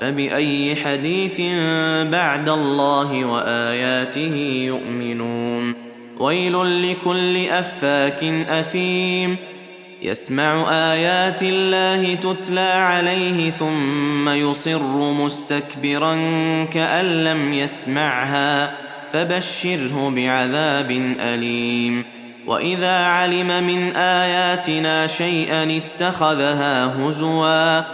فبأي حديث بعد الله وآياته يؤمنون. ويل لكل أفاك أثيم. يسمع آيات الله تتلى عليه ثم يصر مستكبرا كأن لم يسمعها. فبشره بعذاب أليم. وإذا علم من آياتنا شيئا اتخذها هزوا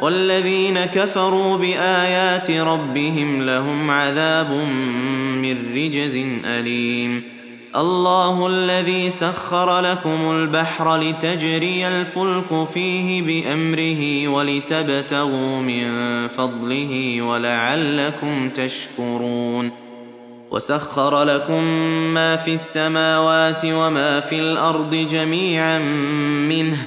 والذين كفروا بآيات ربهم لهم عذاب من رجز أليم. الله الذي سخر لكم البحر لتجري الفلك فيه بأمره ولتبتغوا من فضله ولعلكم تشكرون. وسخر لكم ما في السماوات وما في الأرض جميعا منه.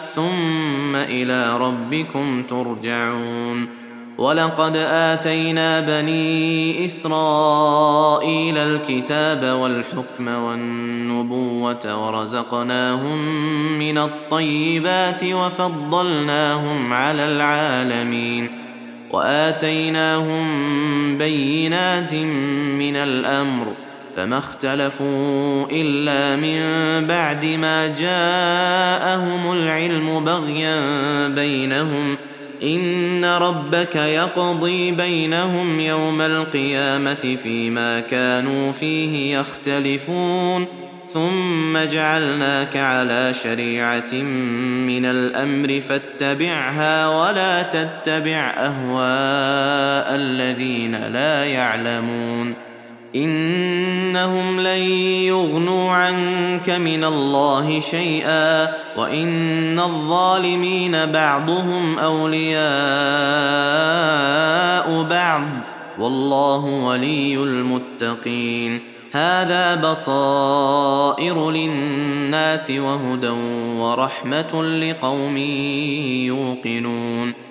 ثم إلى ربكم ترجعون. ولقد آتينا بني إسرائيل الكتاب والحكم والنبوة ورزقناهم من الطيبات وفضلناهم على العالمين. وآتيناهم بينات من الأمر فما اختلفوا إلا من بعد ما جاءهم العلم بغيا بينهم. إن ربك يقضي بينهم يوم القيامة فيما كانوا فيه يختلفون. ثم جعلناك على شريعة من الأمر فاتبعها ولا تتبع أهواء الذين لا يعلمون. إنهم لن يغنوا عنك من الله شيئا وإن الظالمين بعضهم أولياء بعض والله ولي المتقين هذا بصائر للناس وهدى ورحمة لقوم يوقنون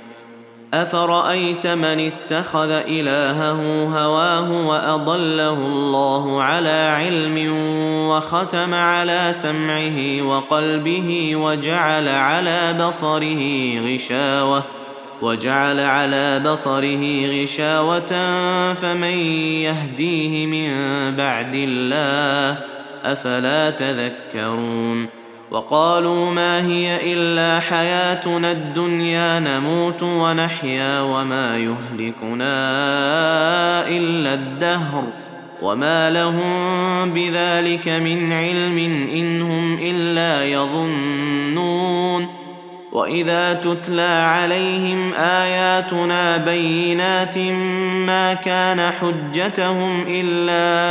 أفرأيت من اتخذ إلهه هواه وأضله الله على علم وختم على سمعه وقلبه وجعل على بصره غشاوة وجعل على بصره غشاوة فمن يهديه من بعد الله أفلا تذكرون وقالوا ما هي إلا حياتنا الدنيا نموت ونحيا وما يهلكنا إلا الدهر. وما لهم بذلك من علم إن هم إلا يظنون. وإذا تتلى عليهم آياتنا بينات ما كان حجتهم إلا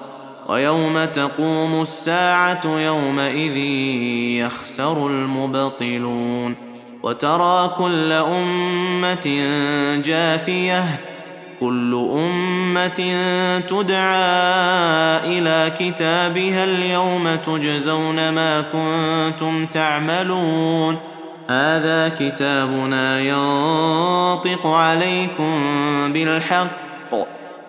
ويوم تقوم الساعة يومئذ يخسر المبطلون وترى كل أمة جاثيه كل أمة تدعى إلى كتابها اليوم تجزون ما كنتم تعملون. هذا كتابنا ينطق عليكم بالحق.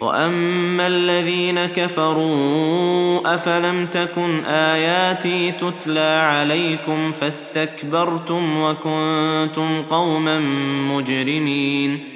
واما الذين كفروا افلم تكن اياتي تتلى عليكم فاستكبرتم وكنتم قوما مجرمين